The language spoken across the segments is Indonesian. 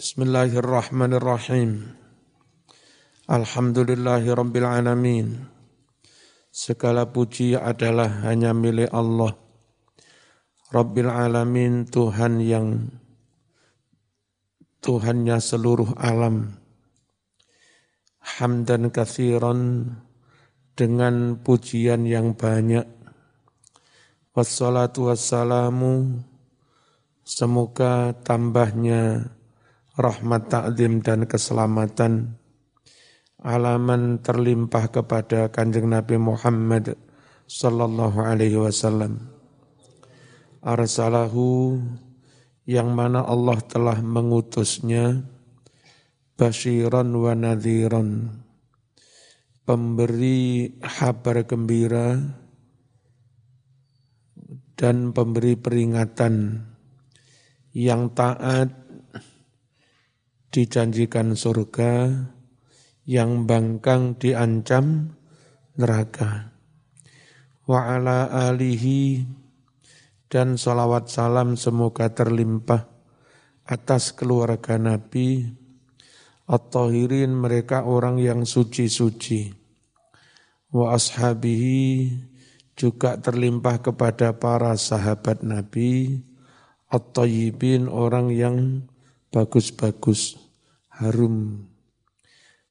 Bismillahirrahmanirrahim. Alhamdulillahi. Segala puji adalah hanya milik Allah. Rabbil Alamin, Tuhan yang Tuhannya seluruh alam. Hamdan kathiran dengan pujian yang banyak. Wassalatu wassalamu semoga tambahnya rahmat takdim dan keselamatan. Alaman terlimpah kepada kanjeng Nabi Muhammad sallallahu alaihi wasallam. Arsalahu yang mana Allah telah mengutusnya basyiran wa nadhiran. Pemberi kabar gembira dan pemberi peringatan yang taat dijanjikan surga, yang bangkang diancam neraka. Wa ala alihi dan salawat salam semoga terlimpah atas keluarga Nabi At-Tahirin mereka orang yang suci-suci. Wa ashabihi juga terlimpah kepada para sahabat Nabi At-Tayyibin orang yang bagus-bagus, harum.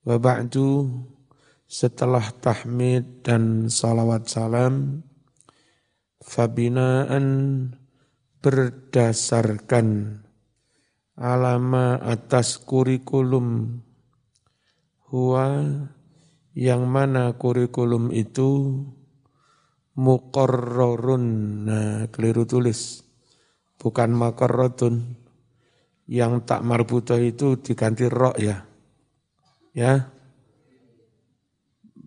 Wa ba'du setelah tahmid dan salawat salam, fabinaan berdasarkan alama atas kurikulum. Huwa yang mana kurikulum itu muqarrarun. Nah keliru tulis. Bukan makarratun yang tak marbuto itu diganti rok ya. Ya.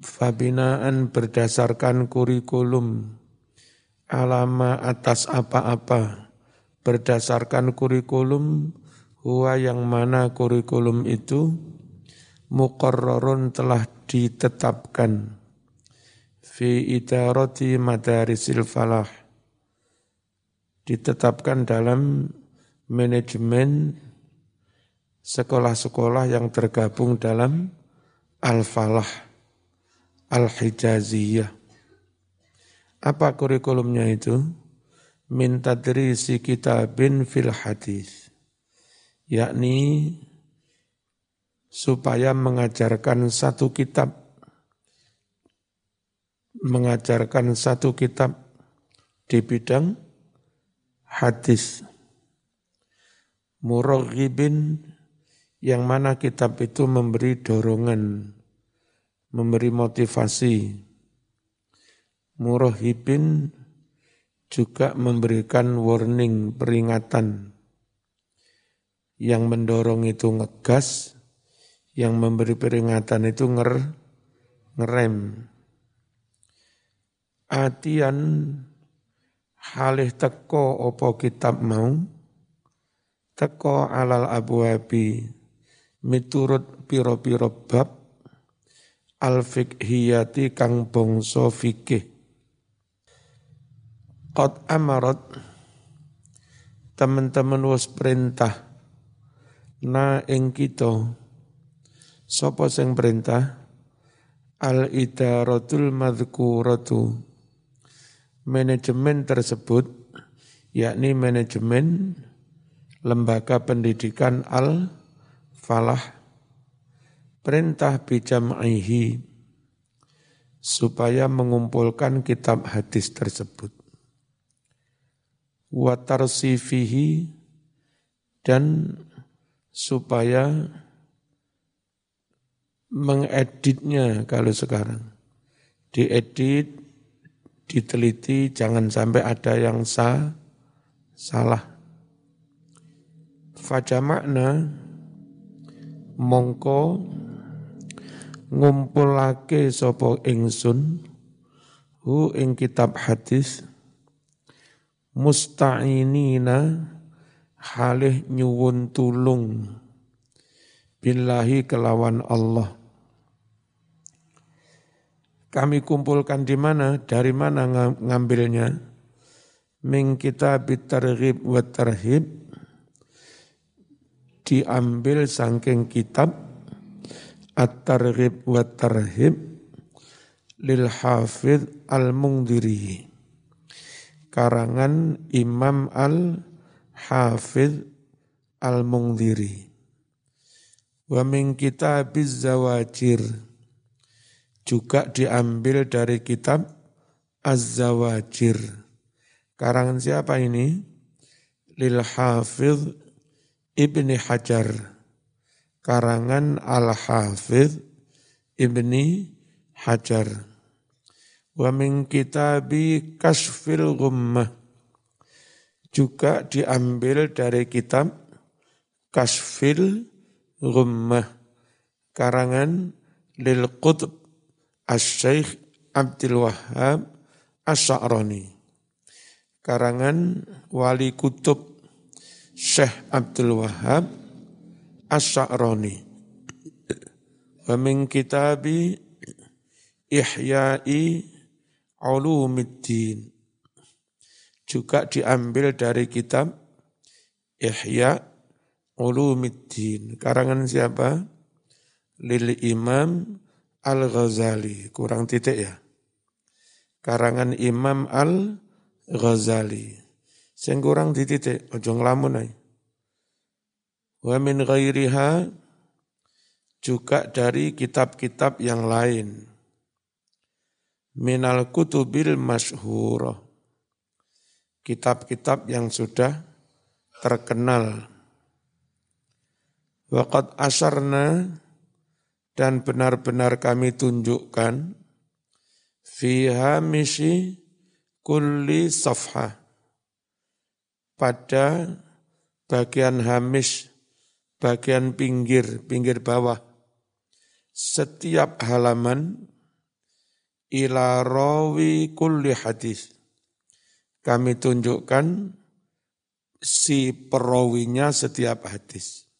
Fabinaan berdasarkan kurikulum alama atas apa-apa berdasarkan kurikulum huwa yang mana kurikulum itu muqarrarun telah ditetapkan fi idarati madarisil falah ditetapkan dalam manajemen sekolah-sekolah yang tergabung dalam Al-Falah, Al-Hijaziyah. Apa kurikulumnya itu? Min tadrisi kitabin fil hadis. Yakni supaya mengajarkan satu kitab mengajarkan satu kitab di bidang hadis muraghibin yang mana kitab itu memberi dorongan, memberi motivasi. Murahibin juga memberikan warning, peringatan. Yang mendorong itu ngegas, yang memberi peringatan itu nger, ngerem. Atian halih teko opo kitab mau, teko alal abwabi. Miturut piro-piro bab al fiqhiyati kang bangsa fikih. Qad amarat teman-teman was perintah na ing kita. Sapa sing perintah? Al idaratul madhkuratu. Manajemen tersebut yakni manajemen lembaga pendidikan Al-Falah perintah bijam'ihi supaya mengumpulkan kitab hadis tersebut. Watarsifihi dan supaya mengeditnya kalau sekarang. Diedit, diteliti, jangan sampai ada yang sah, salah makna mongko ngumpulake sapa ingsun hu ing kitab hadis musta'inina halih nyuwun tulung billahi kelawan Allah. Kami kumpulkan di mana dari mana ngambilnya? Min kitab targhib wa tarhib diambil sangking kitab At-Targhib wa Tarhib lil Hafidh Al-Mungdiri. Karangan Imam Al-Hafidh Al-Mungdiri. Wa min kitabiz zawajir. Juga diambil dari kitab Az-Zawajir. Karangan siapa ini? Lil Hafidh Ibni Hajar karangan Al-Hafidh Ibni Hajar. Wa min kitabi Kasfil Gummah juga diambil dari kitab Kasfil Gummah karangan Lil Qutb Asy-Syaikh Abdul Wahhab Asy-Sya'rani karangan Wali Kutub Syekh Abdul Wahab As-Sa'rani. Wa min kitabi Ihya'i Ulumiddin. Juga diambil dari kitab Ihya Ulumiddin. Karangan siapa? Lil Imam Al-Ghazali. Kurang titik ya. Karangan Imam Al-Ghazali. Sing kurang dititik, ojo nglamun ae. Wa min ghairiha juga dari kitab-kitab yang lain. Minal kutubil masyhurah. Kitab-kitab yang sudah terkenal. Waqad asarna dan benar-benar kami tunjukkan fiha misi kulli safhah pada bagian hamis, bagian pinggir, pinggir bawah. Setiap halaman ila rawi kulli hadis. Kami tunjukkan si perawinya setiap hadis.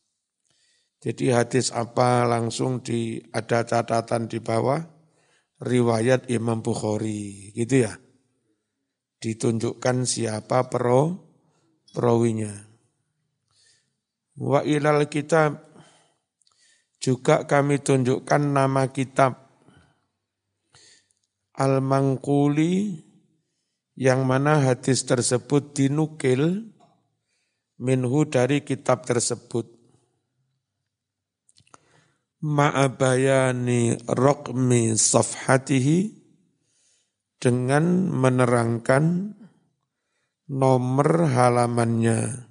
Jadi hadis apa langsung di ada catatan di bawah riwayat Imam Bukhari gitu ya. Ditunjukkan siapa perawi perawinya. Wa ilal kitab juga kami tunjukkan nama kitab Al-Mangkuli yang mana hadis tersebut dinukil minhu dari kitab tersebut. Ma'abayani rokmi safhatihi dengan menerangkan nomor halamannya.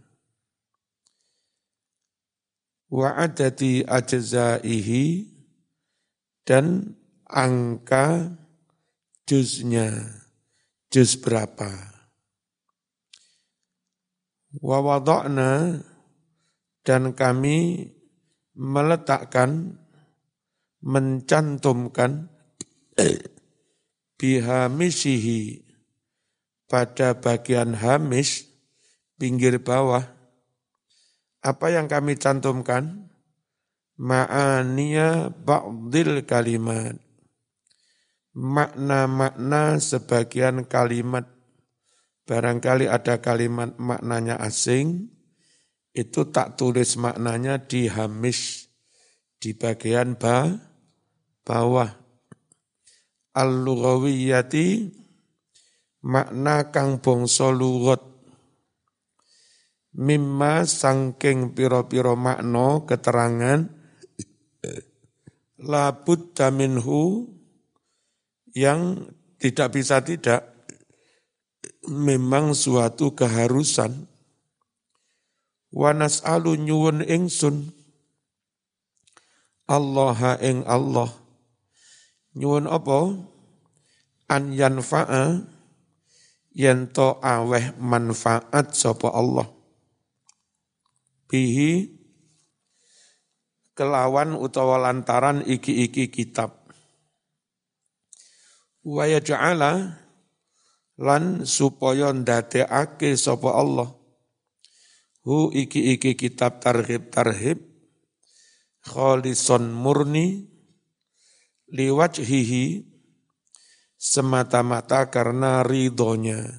Wa adati ajzaihi dan angka juznya, juz berapa. Wa wada'na dan kami meletakkan, mencantumkan bihamisihi pada bagian hamis pinggir bawah apa yang kami cantumkan? Ma'aniya ba'dil kalimat. Makna-makna sebagian kalimat. Barangkali ada kalimat maknanya asing itu tak tulis maknanya di hamis di bagian ba, bawah. Al-lughawiyati makna kang bangsa lugat mimma sangking piro-piro makna keterangan labud daminhu yang tidak bisa tidak memang suatu keharusan. Wanas alu nyuwun ingsun Allah ing Allah. Nyuwun apa? An yanfa'a yen to aweh manfaat sapa Allah? Bihi kelawan utawa lantaran iki-iki kitab. Wa yaj'ala lan supaya ndadekake sapa Allah. Hu iki-iki kitab tarhib tarhib khalison murni liwajhihi semata-mata karena ridhonya.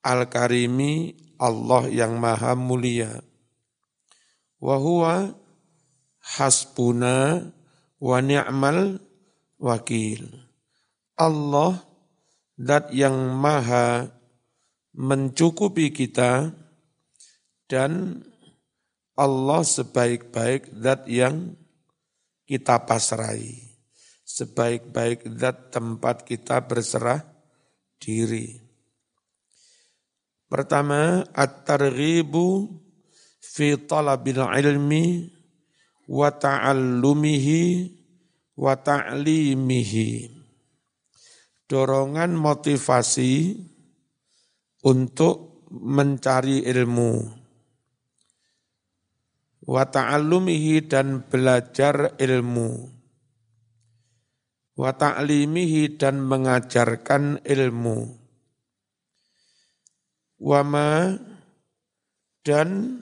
Al-Karimi Allah yang maha mulia. wa huwa hasbuna wa ni'mal wakil. Allah dat yang maha mencukupi kita dan Allah sebaik-baik zat yang kita pasrai. Sebaik-baik zat tempat kita berserah diri. Pertama, at-targhibu fi talabil ilmi wa ta'allumihi wa ta'limihi. Dorongan motivasi untuk mencari ilmu wa ta'allumihi dan belajar ilmu wa ta'limihi dan mengajarkan ilmu. Wa ma dan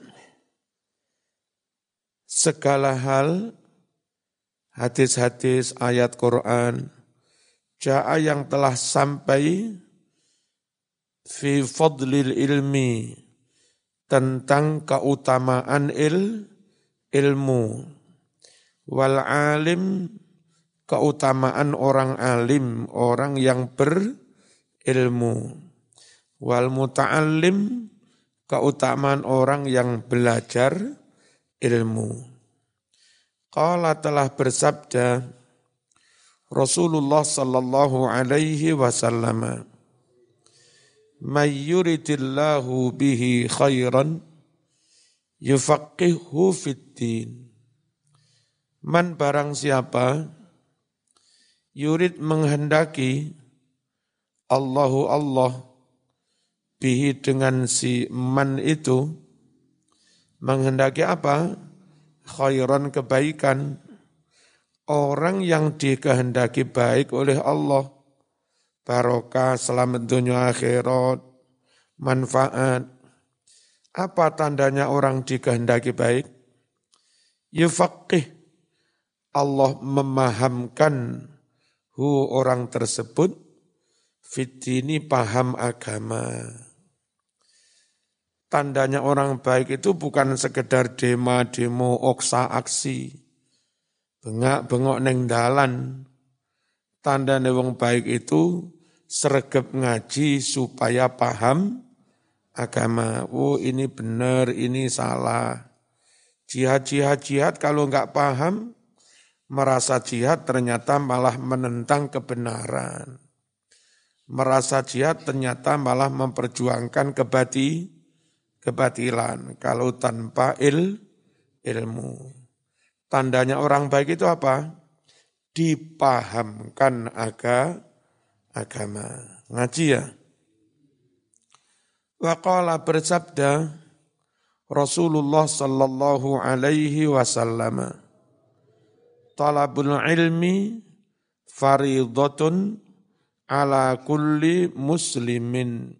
segala hal hadis-hadis ayat Quran ja'a yang telah sampai fi fadlil ilmi tentang keutamaan il ilmu. Wal alim keutamaan orang alim orang yang berilmu wal muta'allim keutamaan orang yang belajar ilmu Qala telah bersabda Rasulullah sallallahu alaihi wasallam May yuridillahu bihi khairan yufaqihu fiddin. Man barang siapa yurid menghendaki Allahu Allah bihi dengan si man itu menghendaki apa? Khairan kebaikan. Orang yang dikehendaki baik oleh Allah, barokah, selamat dunia akhirat, manfaat, apa tandanya orang dikehendaki baik? Yufaqih. Allah memahamkan hu orang tersebut fitini paham agama. Tandanya orang baik itu bukan sekedar dema, demo, oksa, aksi. Bengak-bengok neng dalan. Tanda wong baik itu sergap ngaji supaya paham agama. Oh ini benar, ini salah. Jihad, jihad, jihad kalau nggak paham, merasa jihad ternyata malah menentang kebenaran. Merasa jihad ternyata malah memperjuangkan kebati, kebatilan. Kalau tanpa il, ilmu. Tandanya orang baik itu apa? Dipahamkan aga, agama. Ngaji ya? Waqala bersabda Rasulullah sallallahu alaihi wasallam Talabul ilmi faridatun ala kulli muslimin.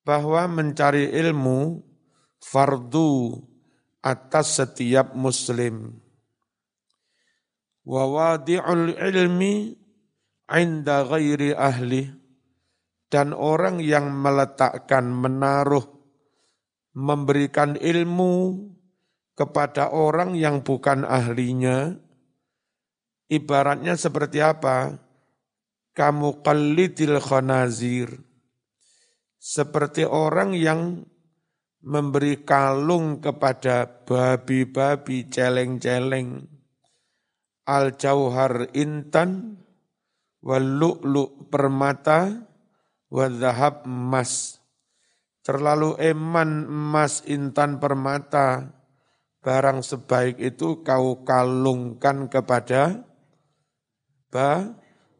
Bahwa mencari ilmu fardu atas setiap muslim. Wa wadi'ul ilmi inda ghairi ahli. Dan orang yang meletakkan, menaruh, memberikan ilmu kepada orang yang bukan ahlinya, ibaratnya seperti apa? Kamu qalidil khanazir. Seperti orang yang memberi kalung kepada babi-babi celeng-celeng. Al-jauhar intan, wal permata, wadhahab emas. Terlalu eman emas intan permata, barang sebaik itu kau kalungkan kepada ba,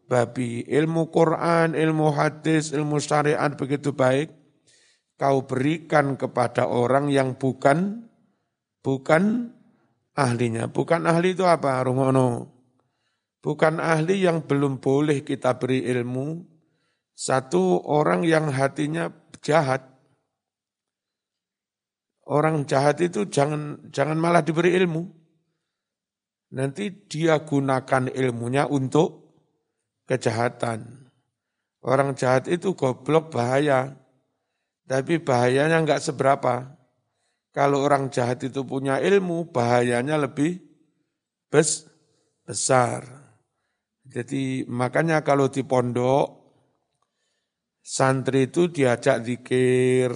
babi. Ilmu Quran, ilmu hadis, ilmu syariat begitu baik, kau berikan kepada orang yang bukan bukan ahlinya. Bukan ahli itu apa, Rungono? Bukan ahli yang belum boleh kita beri ilmu, satu orang yang hatinya jahat. Orang jahat itu jangan jangan malah diberi ilmu. Nanti dia gunakan ilmunya untuk kejahatan. Orang jahat itu goblok bahaya. Tapi bahayanya enggak seberapa. Kalau orang jahat itu punya ilmu, bahayanya lebih bes, besar. Jadi makanya kalau di pondok, santri itu diajak zikir,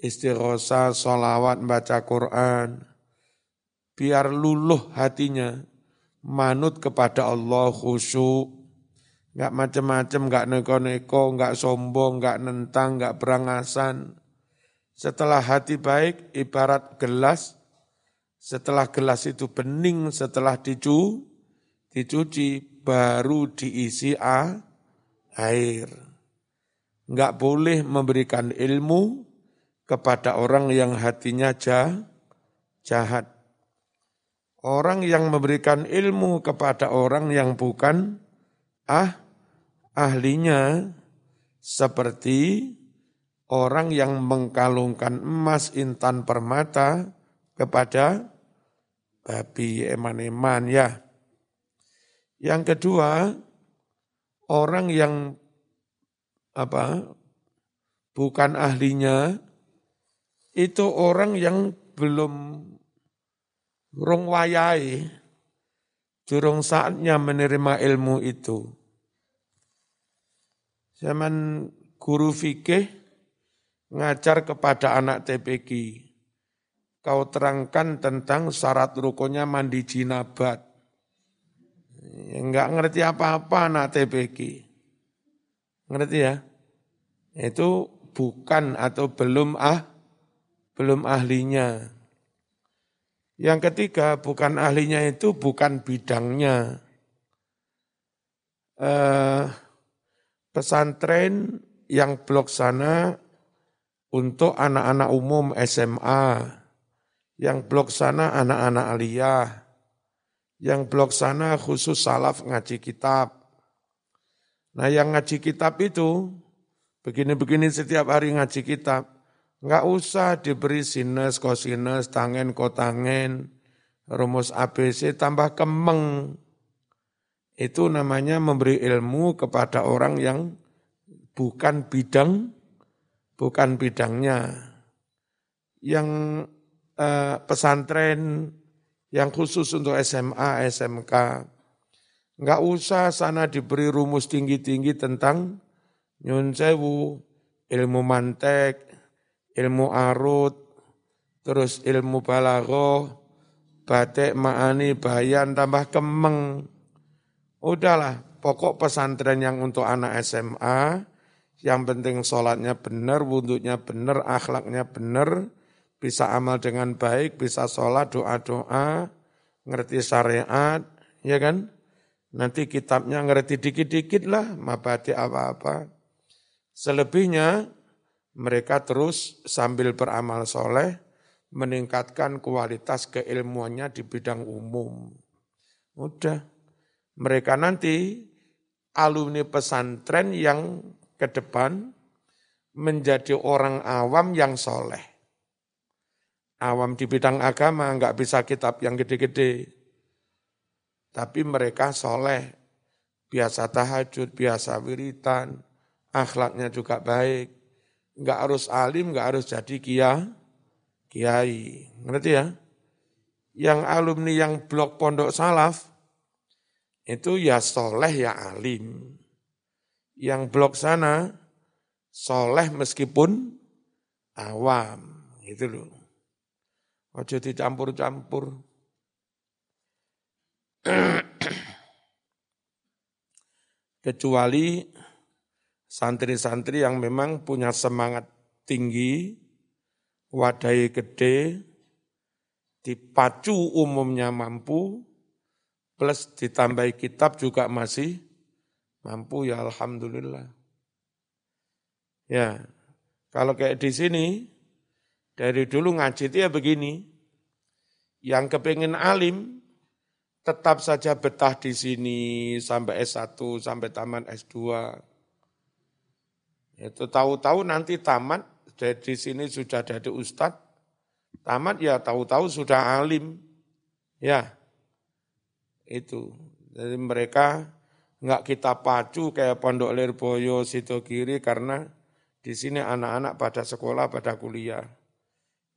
istighosa, sholawat, baca Quran. Biar luluh hatinya, manut kepada Allah khusyuk. Enggak macam-macam, enggak neko-neko, enggak sombong, enggak nentang, enggak berangasan setelah hati baik ibarat gelas, setelah gelas itu bening, setelah dicu, dicuci, baru diisi a, air. Enggak boleh memberikan ilmu kepada orang yang hatinya jah, jahat. Orang yang memberikan ilmu kepada orang yang bukan ah ahlinya seperti orang yang mengkalungkan emas intan permata kepada babi eman-eman ya. Yang kedua, orang yang apa bukan ahlinya itu orang yang belum rong wayai, durung saatnya menerima ilmu itu. Zaman guru fikih ngajar kepada anak TPQ. Kau terangkan tentang syarat rukunnya mandi jinabat. Enggak ngerti apa-apa anak TPQ. Ngerti ya? Itu bukan atau belum ah belum ahlinya. Yang ketiga, bukan ahlinya itu bukan bidangnya. Eh, pesantren yang blok sana untuk anak-anak umum SMA, yang blok sana anak-anak aliyah, yang blok sana khusus salaf ngaji kitab. Nah yang ngaji kitab itu, begini-begini setiap hari ngaji kitab, nggak usah diberi sinus, kosinus, tangen, kotangen, rumus ABC tambah kemeng. Itu namanya memberi ilmu kepada orang yang bukan bidang bukan bidangnya. Yang eh, pesantren yang khusus untuk SMA, SMK, nggak usah sana diberi rumus tinggi-tinggi tentang nyun sewu, ilmu mantek, ilmu arut, terus ilmu balago, batik, ma'ani, bayan, tambah kemeng. Udahlah, pokok pesantren yang untuk anak SMA, yang penting sholatnya benar, wudhunya benar, akhlaknya benar, bisa amal dengan baik, bisa sholat, doa-doa, ngerti syariat, ya kan? Nanti kitabnya ngerti dikit-dikit lah, mabadi apa-apa. Selebihnya, mereka terus sambil beramal soleh, meningkatkan kualitas keilmuannya di bidang umum. Udah, mereka nanti alumni pesantren yang ke depan menjadi orang awam yang soleh. Awam di bidang agama nggak bisa kitab yang gede-gede. Tapi mereka soleh, biasa tahajud, biasa wiritan, akhlaknya juga baik. Nggak harus alim, nggak harus jadi kia, kiai. Ngerti ya? Yang alumni yang blok pondok salaf, itu ya soleh ya alim yang blok sana soleh meskipun awam gitu loh. Ojo dicampur-campur. Kecuali santri-santri yang memang punya semangat tinggi, wadai gede, dipacu umumnya mampu, plus ditambahi kitab juga masih Mampu ya Alhamdulillah. Ya, kalau kayak di sini, dari dulu ngaji itu ya begini, yang kepingin alim, tetap saja betah di sini sampai S1, sampai taman S2. Itu tahu-tahu nanti tamat, dari sini sudah jadi ustadz, tamat ya tahu-tahu sudah alim. Ya, itu. Jadi mereka nggak kita pacu kayak Pondok Lirboyo, situ kiri karena di sini anak-anak pada sekolah, pada kuliah.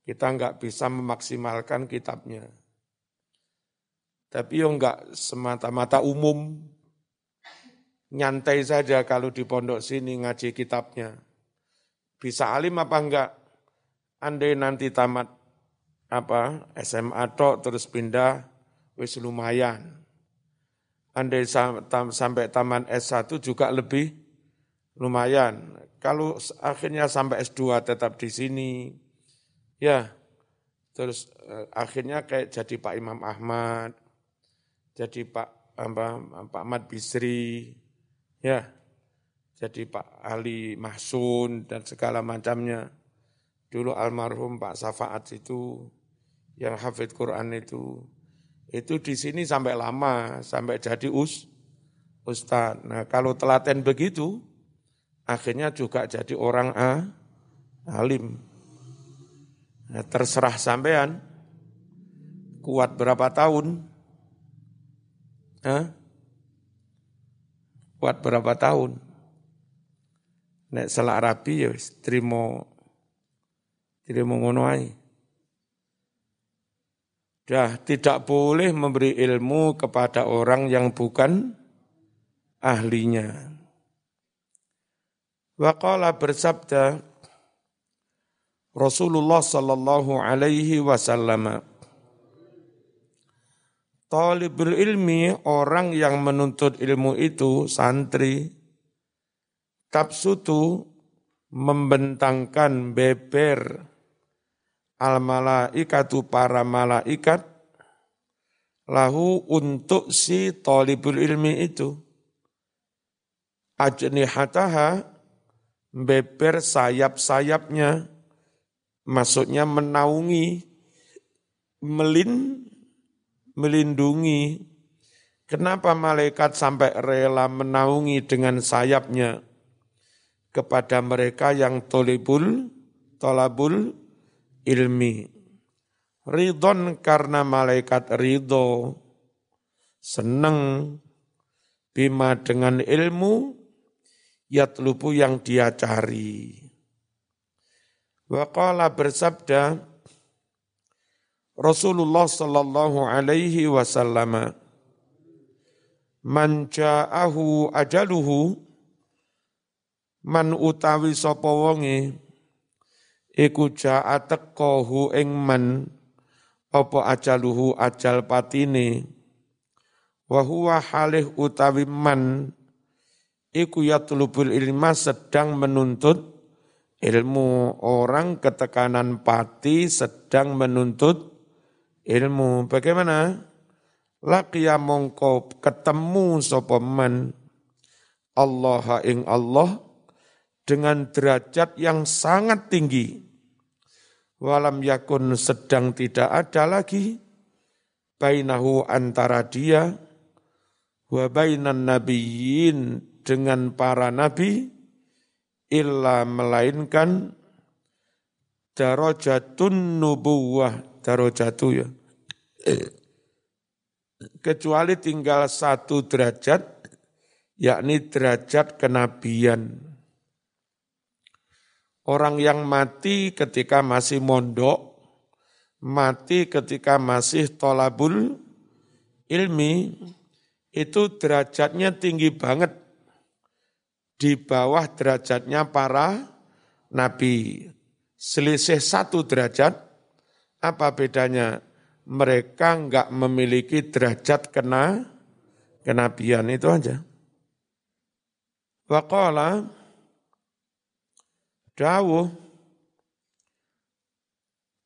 kita nggak bisa memaksimalkan kitabnya. Tapi yo nggak semata-mata umum, nyantai saja kalau di pondok sini ngaji kitabnya. Bisa alim apa enggak? Andai nanti tamat apa SMA tok terus pindah wis lumayan. Andai sampai taman S1 juga lebih lumayan. Kalau akhirnya sampai S2 tetap di sini, ya terus eh, akhirnya kayak jadi Pak Imam Ahmad, jadi Pak apa, Pak Ahmad Bisri, ya jadi Pak Ali Mahsun dan segala macamnya. Dulu almarhum Pak Safaat itu yang hafid Quran itu itu di sini sampai lama sampai jadi us ustad. Nah kalau telaten begitu akhirnya juga jadi orang a, alim. Nah, terserah sampean kuat berapa tahun? Hah? Kuat berapa tahun? Nek selak rapi ya trimo trimo ngono. Dah tidak boleh memberi ilmu kepada orang yang bukan ahlinya. Waqala bersabda Rasulullah sallallahu alaihi wasallam Talibul ilmi orang yang menuntut ilmu itu santri tapsutu membentangkan beber al malaikatu para malaikat lahu untuk si talibul ilmi itu. Ajnihataha beber sayap-sayapnya, maksudnya menaungi, melin, melindungi. Kenapa malaikat sampai rela menaungi dengan sayapnya kepada mereka yang tolibul, tolabul ilmi. Ridon karena malaikat ridho, senang, bima dengan ilmu, yatlubu yang dia cari. Waqala bersabda Rasulullah sallallahu alaihi wasallam Man ja'ahu ajaluhu man utawi sapa wonge iku ja'a tekohu ing man apa ajaluhu ajal patine wa huwa halih utawi man iku yatlubul ilma sedang menuntut ilmu. Orang ketekanan pati sedang menuntut ilmu. Bagaimana? Laqiya mongko ketemu sopaman Allah ing Allah dengan derajat yang sangat tinggi. Walam yakun sedang tidak ada lagi bainahu antara dia wa bainan nabiyyin dengan para nabi illa melainkan darajatun nubuwah darajatu ya kecuali tinggal satu derajat yakni derajat kenabian orang yang mati ketika masih mondok mati ketika masih tolabul ilmi itu derajatnya tinggi banget di bawah derajatnya para nabi. Selisih satu derajat, apa bedanya? Mereka enggak memiliki derajat kena kenabian itu aja. Waqala dawuh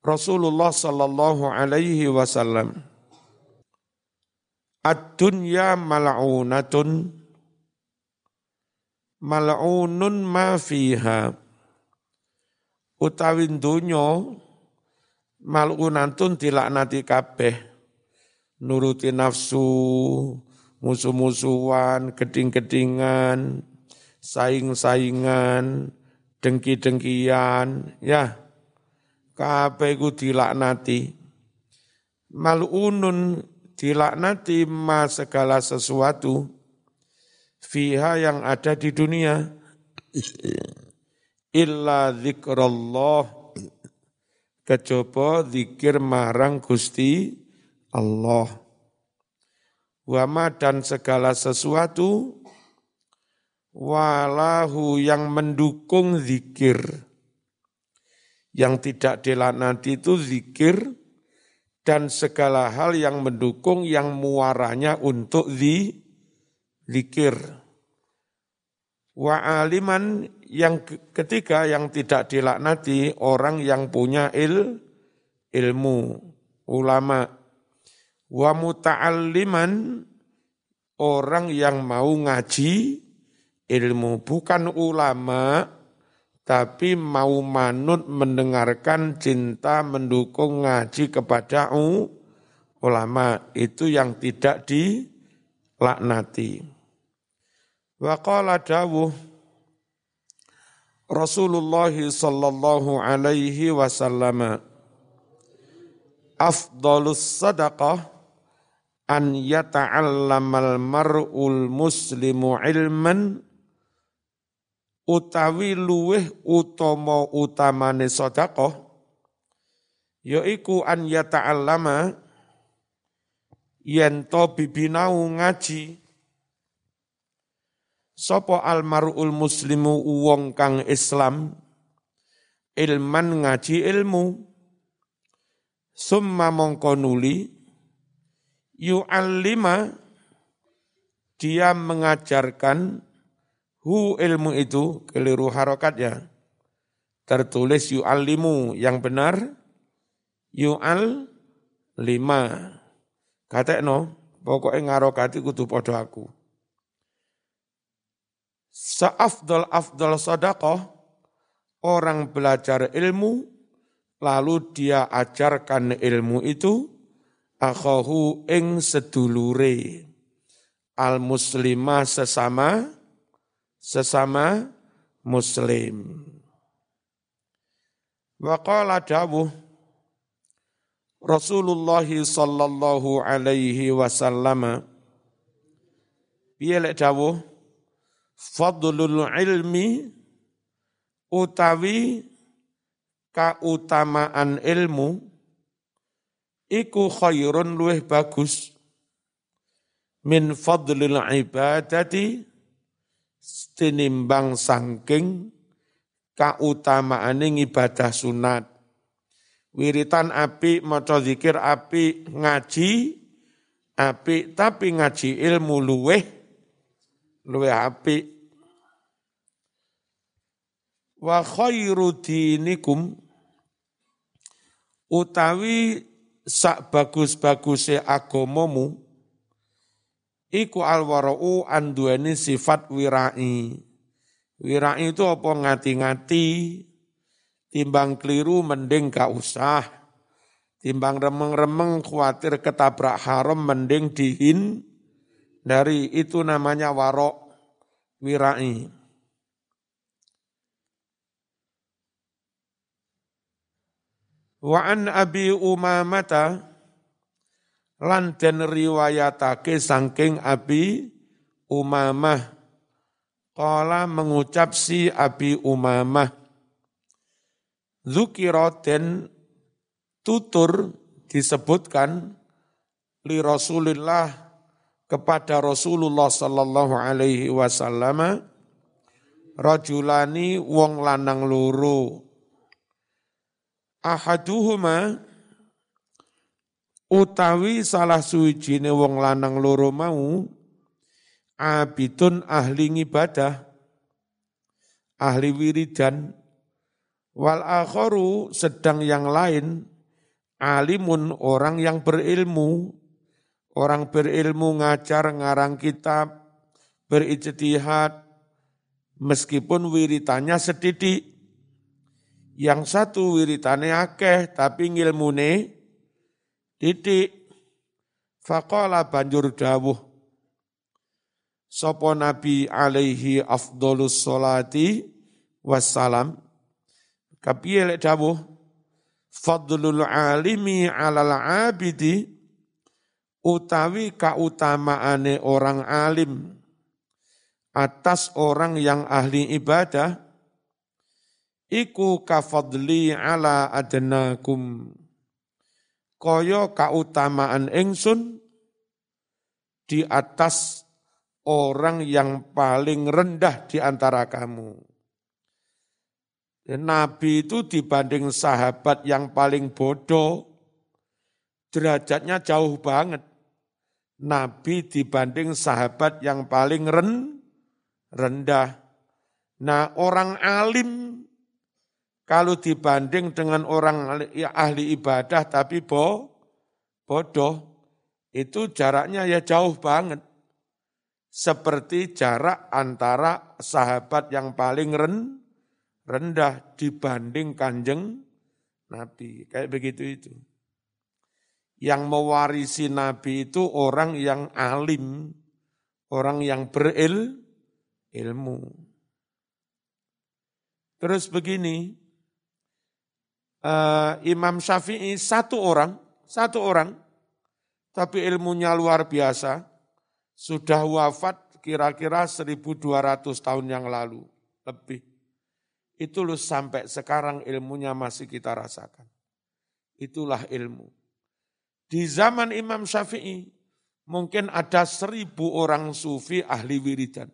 Rasulullah sallallahu alaihi wasallam Ad-dunya mal'unatun mal'unun ma fiha utawi donya mal'unatun dilaknati kabeh. Nuruti nafsu musuh-musuhan geding-gedingan saing-saingan dengki-dengkian. Ya kabeh iku dilaknati. Mal'unun dilaknati ma segala sesuatu fiha yang ada di dunia. Illa zikrullah kejaba zikir marang Gusti Allah. Wama dan segala sesuatu walahu yang mendukung zikir. Yang tidak dilaknati itu zikir dan segala hal yang mendukung yang muaranya untuk di, zikir. Wa aliman yang ketiga yang tidak dilaknati orang yang punya il, ilmu, ulama. Wa muta'alliman orang yang mau ngaji ilmu, bukan ulama, tapi mau manut mendengarkan cinta mendukung ngaji kepada ulama itu yang tidak dilaknati. Wa qala dawuh Rasulullah sallallahu alaihi wasallam afdalus sadaqah an yata'allamal mar'ul muslimu ilman utawi luweh utama utamane sedekah yaiku an yata'allama yen to bibinau ngaji Sopo almarul muslimu wong kang Islam? Ilman ngaji ilmu. Summa mongko nuli. Yu'allima. Dia mengajarkan hu ilmu itu keliru harokatnya tertulis yu'allimu yang benar. Yu'al lima kata no pokoknya ngarokati kudu podo aku Seafdol afdol sodakoh, orang belajar ilmu, lalu dia ajarkan ilmu itu, akhahu ing sedulure, al muslimah sesama, sesama muslim. Wa qala dawuh, Rasulullah sallallahu alaihi wasallam, Biar dawuh, fadlul ilmi utawi kautamaan ilmu iku khairun luweh bagus. Min fadlil ibadati tinimbang sangking kautamaan ibadah sunat. Wiritan api maca zikir api ngaji api tapi ngaji ilmu luweh luweh api wa khairu dinikum utawi sak bagus-baguse agamamu iku alwara'u anduani sifat wirai. Wirai itu apa ngati-ngati, timbang keliru mending gak usah. Timbang remeng-remeng khawatir ketabrak haram mending dihin dari itu namanya warok wirai. Wa an Abi Umamata lan den riwayatake saking Abi Umamah Kala mengucap si Abi Umamah Zukira den tutur disebutkan li Rasulillah kepada Rasulullah sallallahu alaihi wasallam rajulani wong lanang loro. Ahaduhuma utawi salah suwijine wong lanang loro mau abidun ahli ibadah ahli wiridan wal akharu sedang yang lain alimun orang yang berilmu orang berilmu ngajar ngarang kitab berijtihad meskipun wiritannya sedidik yang satu wiritane akeh tapi ngilmune titik. Faqala banjur dawuh. Sopo Nabi alaihi afdolus solati wassalam. Kapiye lek dawuh. Fadlul alimi alal abidi utawi kautamaane orang alim atas orang yang ahli ibadah iku kafadli ala adnakum kaya kautamaan ingsun di atas orang yang paling rendah di antara kamu. Nabi itu dibanding sahabat yang paling bodoh, derajatnya jauh banget. Nabi dibanding sahabat yang paling ren, rendah. Nah orang alim kalau dibanding dengan orang ahli ibadah tapi bo, bodoh, itu jaraknya ya jauh banget. Seperti jarak antara sahabat yang paling ren, rendah dibanding kanjeng Nabi. Kayak begitu itu. Yang mewarisi Nabi itu orang yang alim, orang yang beril, ilmu. Terus begini, uh, Imam Syafi'i satu orang, satu orang, tapi ilmunya luar biasa, sudah wafat kira-kira 1200 tahun yang lalu, lebih. Itu loh sampai sekarang ilmunya masih kita rasakan. Itulah ilmu. Di zaman Imam Syafi'i, mungkin ada seribu orang sufi ahli wiridan.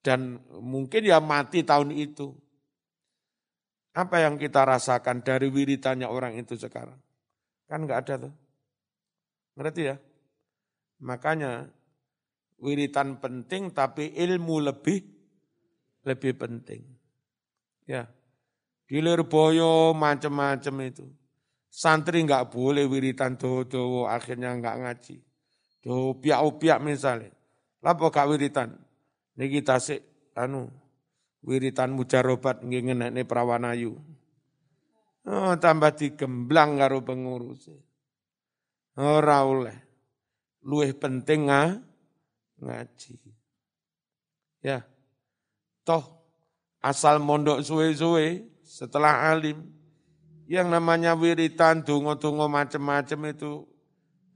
Dan mungkin ya mati tahun itu. Apa yang kita rasakan dari wiritannya orang itu sekarang? Kan enggak ada tuh. Ngerti ya? Makanya wiritan penting tapi ilmu lebih lebih penting. Ya. Di Lirboyo macam-macam itu. Santri nggak boleh wiritan dodo akhirnya nggak ngaji. Do piak-piak misalnya. Lapo gak wiritan? Ini kita sih anu wiritan mujarobat ngenekne prawanayu. Oh, tambah digemblang karo pengurus. Ora oleh luwih penting nga, ngaji. Ya. Toh asal mondok suwe-suwe setelah alim yang namanya wiritan tungo-tungo macam-macam itu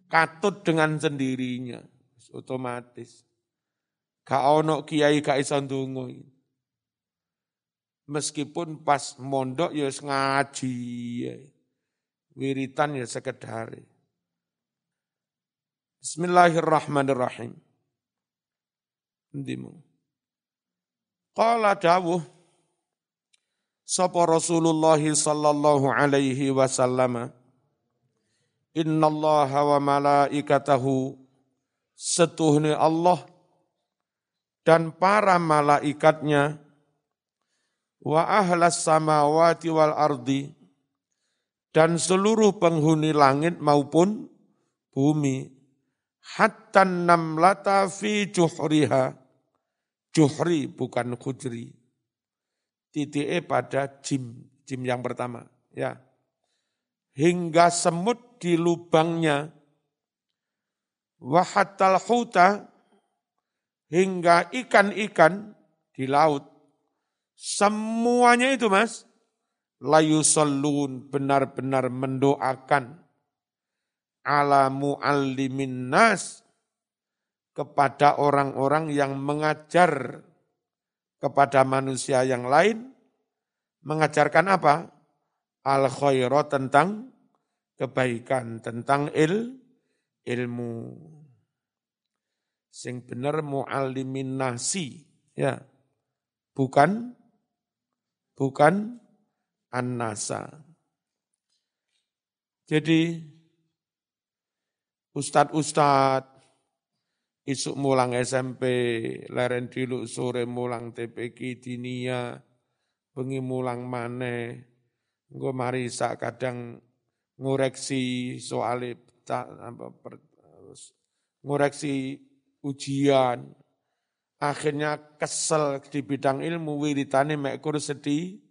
katut dengan sendirinya otomatis. Gak ono kiai gak iso ndonga. Meskipun pas mondok ya ngaji ya. Wiritan ya sekedar. Bismillahirrahmanirrahim. Ndimu. Qala dawuh sapa Rasulullah sallallahu alaihi wasallam Inna Allah wa malaikatahu setuhni Allah dan para malaikatnya wa ahlas samawati wal ardi dan seluruh penghuni langit maupun bumi hatta namlata fi juhriha. Juhri bukan khujri. Titiknya pada jim, jim yang pertama. ya Hingga semut di lubangnya. Wahatal huta hingga ikan-ikan di laut. Semuanya itu mas, layu salun benar-benar mendoakan ala muallimin nas kepada orang-orang yang mengajar kepada manusia yang lain mengajarkan apa? Al khaira tentang kebaikan, tentang il ilmu. Sing bener muallimin nasi, ya. Bukan bukan an-nasa. Jadi Ustad-ustad, isuk mulang SMP, leren diluk sore mulang TPK dinia, bengi mulang mane, gue marisa kadang ngoreksi soal ngoreksi ujian, akhirnya kesel di bidang ilmu wiritane mekur sedih,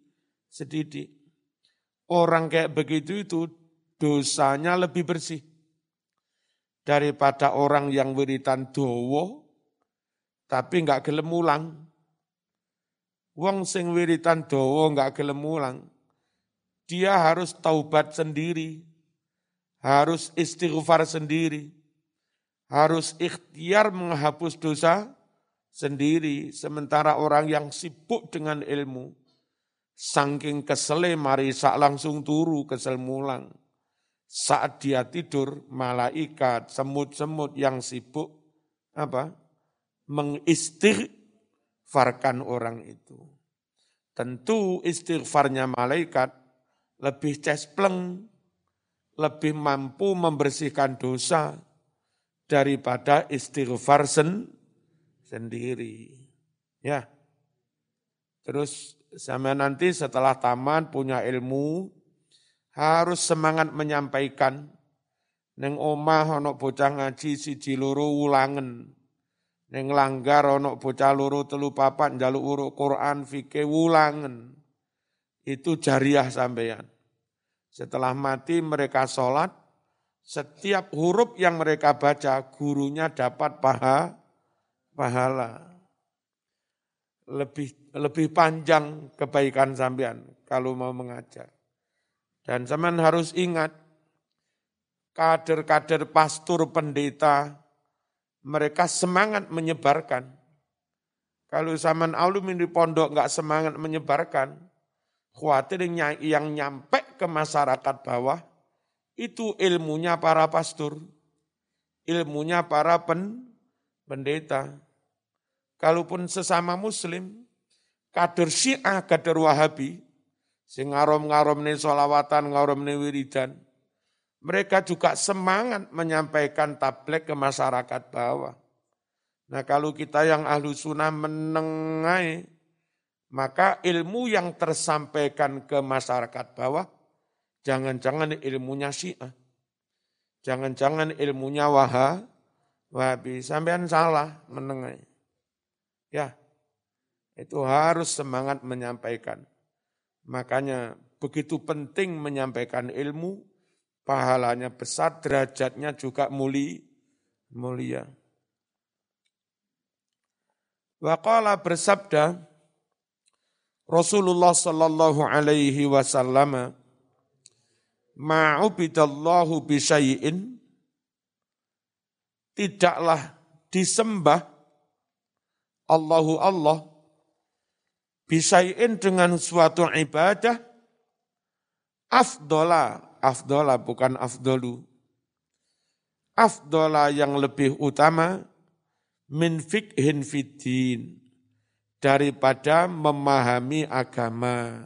sedih. Orang kayak begitu itu dosanya lebih bersih daripada orang yang wiritan dowo tapi enggak gelem mulang. Wong sing wiritan dowo enggak gelem mulang. Dia harus taubat sendiri. Harus istighfar sendiri. Harus ikhtiar menghapus dosa sendiri, sementara orang yang sibuk dengan ilmu, saking kesele mari sak langsung turu kesel mulang. Saat dia tidur, malaikat, semut-semut yang sibuk apa? mengistighfarkan orang itu. Tentu istighfarnya malaikat lebih cespleng, lebih mampu membersihkan dosa daripada istighfar sen sendiri. Ya. Terus sama nanti setelah taman punya ilmu, harus semangat menyampaikan. Neng omah ono bocah ngaji siji loro ulangen. Neng langgar ono bocah loro telu papat njaluk uruk Quran fikih wulangen. Itu jariah sampeyan. Setelah mati mereka sholat, setiap huruf yang mereka baca gurunya dapat paha, pahala. Lebih lebih panjang kebaikan sampean kalau mau mengajar. Dan zaman harus ingat, kader-kader pastor pendeta, mereka semangat menyebarkan. Kalau zaman alumni di pondok nggak semangat menyebarkan, khawatir yang nyampe ke masyarakat bawah, itu ilmunya para pastor, ilmunya para pen, pendeta. Kalaupun sesama muslim, kader syiah, kader wahabi, sing ngarom-ngarom nih solawatan, nih wiridan, mereka juga semangat menyampaikan tablet ke masyarakat bawah. Nah kalau kita yang ahlu sunnah menengai, maka ilmu yang tersampaikan ke masyarakat bawah, jangan-jangan ilmunya syiah. Jangan-jangan ilmunya wahha, wahabi. Sampean salah menengai. Ya, itu harus semangat menyampaikan. Makanya begitu penting menyampaikan ilmu, pahalanya besar, derajatnya juga muli, mulia. Waqala bersabda Rasulullah sallallahu alaihi wasallam ma'ubidallahu bisyai'in tidaklah disembah Allahu Allah bisyai'in dengan suatu ibadah afdola afdola bukan afdolu. Afdola yang lebih utama min fikhin fiddin daripada memahami agama,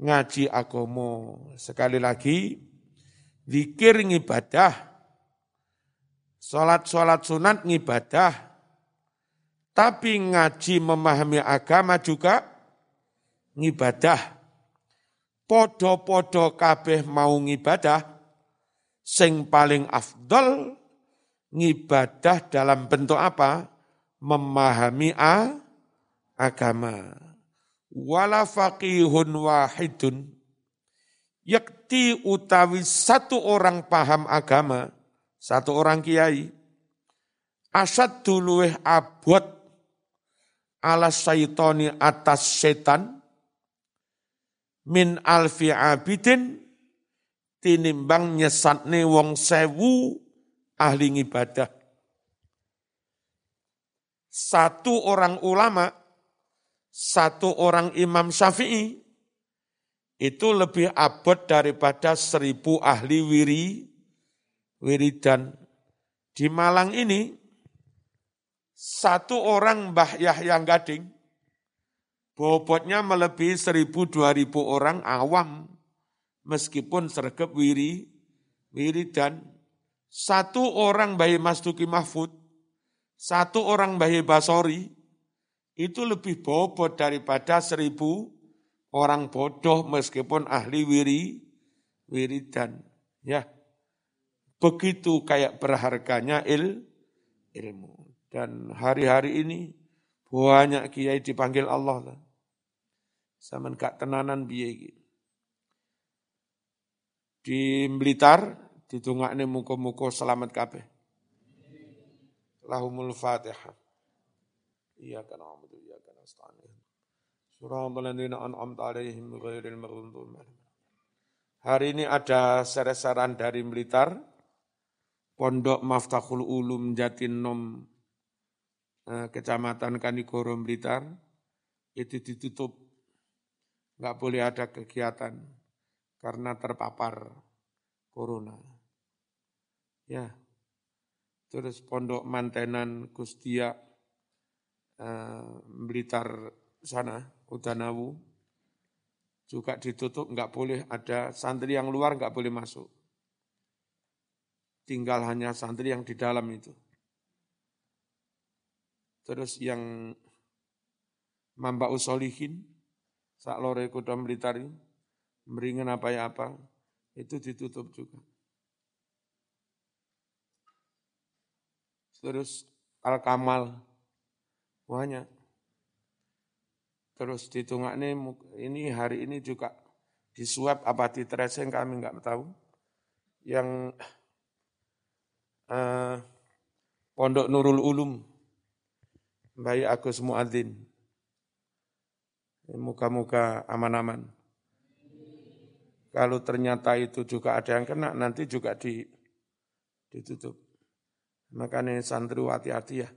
ngaji agomo. Sekali lagi, zikir ngibadah, sholat-sholat sunat ngibadah, tapi ngaji memahami agama juga ngibadah podo-podo kabeh mau ngibadah, sing paling afdol ngibadah dalam bentuk apa? Memahami a, agama. Wala faqihun wahidun, yakti utawi satu orang paham agama, satu orang kiai, asad dulueh abot ala syaitoni atas setan, min alfi abidin tinimbang nyesatne wong sewu ahli ibadah. Satu orang ulama, satu orang imam syafi'i, itu lebih abot daripada seribu ahli wiri, wiridan. Di Malang ini, satu orang Mbah Yahya Gading, Bobotnya melebihi seribu dua ribu orang awam, meskipun sergap wiri, wiri dan satu orang bayi Mas Duki Mahfud, satu orang bayi Basori, itu lebih bobot daripada seribu orang bodoh meskipun ahli wiri, wiri dan ya begitu kayak berharganya il, ilmu. Dan hari-hari ini banyak kiai dipanggil Allah lah. Sama kak tenanan biaya Di Blitar ditungakne muka-muka selamat kabeh. Lahumul Fatihah. Iya kan na'budu iya kan. Surah 'alaihim ghairil Hari ini ada seresaran dari Blitar, Pondok Maftahul Ulum Jatinom Kecamatan Kanigoro Blitar itu ditutup. Nggak boleh ada kegiatan karena terpapar corona. Ya. Terus Pondok Mantenan Kustia eh, Blitar sana, Udanawu, juga ditutup, nggak boleh ada santri yang luar nggak boleh masuk. Tinggal hanya santri yang di dalam itu. Terus yang Mamba Usolihin, sak lore kudam Blitar ini, meringan apa ya apa, itu ditutup juga. Terus Al-Kamal, banyak. Terus di ini, ini hari ini juga di swab apa di tracing kami nggak tahu. Yang uh, Pondok Nurul Ulum, Bayi Agus Muadzin. Muka-muka aman-aman. Kalau ternyata itu juga ada yang kena, nanti juga di, ditutup. Makanya santri hati-hati ya.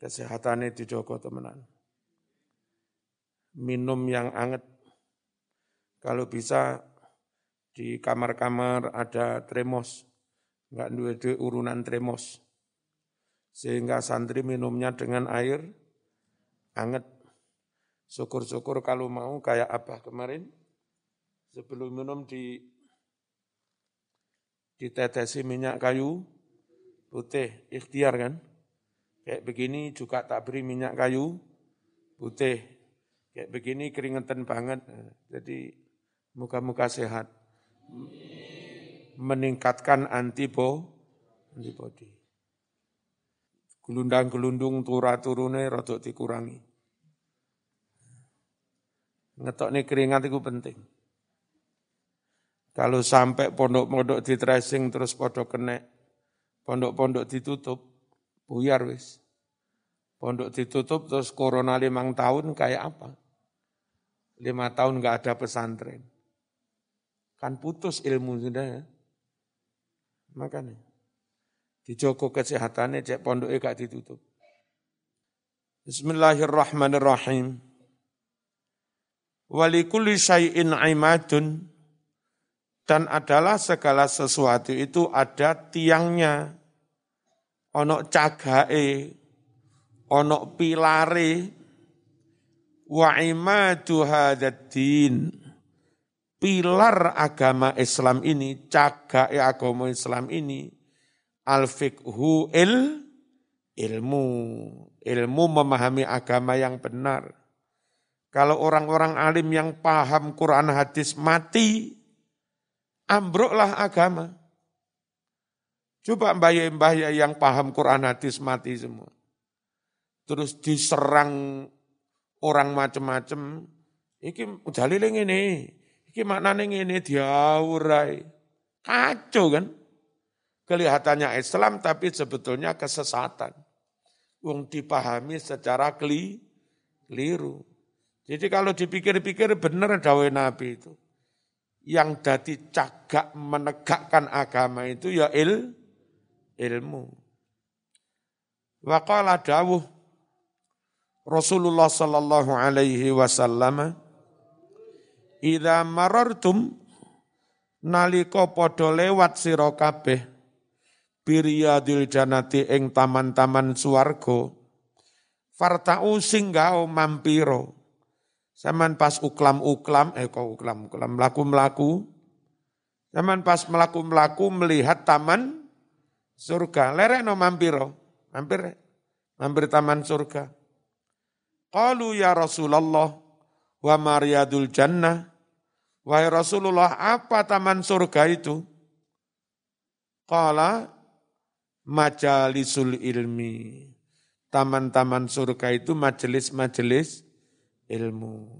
Kesehatannya dijogo temenan minum yang anget. Kalau bisa di kamar-kamar ada tremos, enggak duwe urunan tremos. Sehingga santri minumnya dengan air anget. Syukur-syukur kalau mau kayak apa kemarin, sebelum minum di ditetesi minyak kayu putih, ikhtiar kan. Kayak begini juga tak beri minyak kayu putih, Kayak begini keringetan banget. Jadi muka-muka sehat. Meningkatkan antibo, antibody. Gelundang-gelundung turah-turune rodok dikurangi. Nih keringat itu penting. Kalau sampai pondok-pondok di tracing terus pondok kena, pondok-pondok ditutup, buyar wis. Pondok ditutup terus corona limang tahun kayak apa? lima tahun nggak ada pesantren. Kan putus ilmu sudah ya. Makanya. Dijogo kesehatannya cek pondok gak ditutup. Bismillahirrahmanirrahim. Walikulli syai'in aimadun. Dan adalah segala sesuatu itu ada tiangnya. Onok cagae, onok pilare, wa imadu hadaddin pilar agama Islam ini cagai agama Islam ini al fiqhu il ilmu. Ilmu memahami agama yang benar. Kalau orang-orang alim yang paham Quran hadis mati ambruklah agama. Coba mbaya-mbaya yang paham Quran hadis mati semua. Terus diserang orang macem-macem, iki dalile ngene, iki maknane ngene diaurai. Kacau kan? Kelihatannya Islam tapi sebetulnya kesesatan. Wong dipahami secara keli, keliru. Jadi kalau dipikir-pikir benar dawe Nabi itu. Yang dadi cagak menegakkan agama itu ya il, ilmu. Waqala dawuh Rasulullah sallallahu alaihi wasallam Idza marartum nalika padha lewat sira biryadil janati ing taman-taman swarga fartau singgao mampiro Saman pas uklam-uklam, eh kok uklam-uklam, melaku-melaku. Saman pas melaku-melaku melihat taman surga. Lerek no mampiro, mampir, mampir taman surga. Qalu ya Rasulullah wa maryadul jannah. Wahai Rasulullah, apa taman surga itu? Qala majalisul ilmi. Taman-taman surga itu majelis-majelis ilmu.